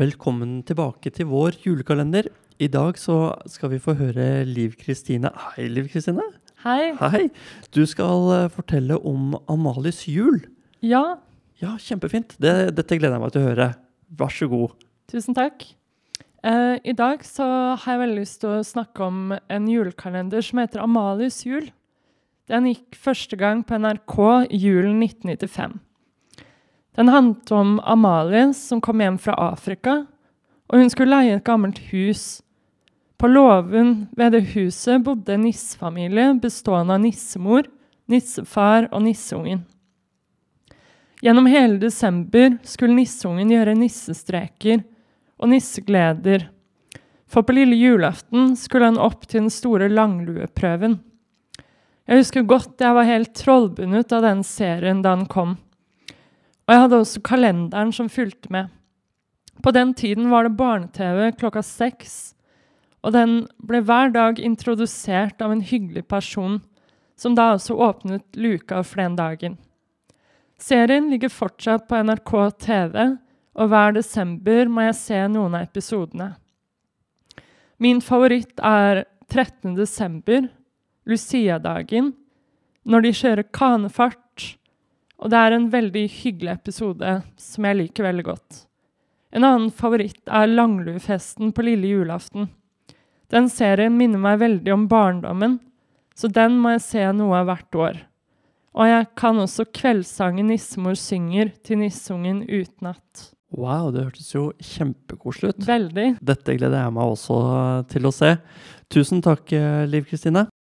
Velkommen tilbake til vår julekalender. I dag så skal vi få høre Liv Kristine. Hei, Liv Kristine. Hei. Hei. Du skal eh, fortelle om Amalies jul. Ja, Ja, kjempefint. Det, dette gleder jeg meg til å høre. Vær så god. tusen takk. Eh, I dag så har jeg veldig lyst til å snakke om en julekalender som heter Amalies jul. Den gikk første gang på NRK julen 1995. Den handlet om Amalie som kom hjem fra Afrika, og hun skulle leie et gammelt hus. På låven ved det huset bodde en nissefamilie bestående av nissemor, nissefar og nisseungen. Gjennom hele desember skulle nisseungen gjøre nissestreker og nissegleder, for på lille julaften skulle han opp til den store langlueprøven. Jeg husker godt jeg var helt trollbundet av den serien da han kom. Og jeg hadde også kalenderen som fulgte med. På den tiden var det barne-TV klokka seks, og den ble hver dag introdusert av en hyggelig person, som da også åpnet luka for den dagen. Serien ligger fortsatt på NRK TV, og hver desember må jeg se noen av episodene. Min favoritt er 13. desember, Lucia-dagen, når de kjører kanefart, og det er en veldig hyggelig episode som jeg liker veldig godt. En annen favoritt er Langluefesten på lille julaften. Den serien minner meg veldig om barndommen, så den må jeg se noe av hvert år. Og jeg kan også kveldssangen nissemor synger til nissungen utenat. Wow, det hørtes jo kjempekoselig ut. Veldig. Dette gleder jeg meg også til å se. Tusen takk, eh, Liv Kristine.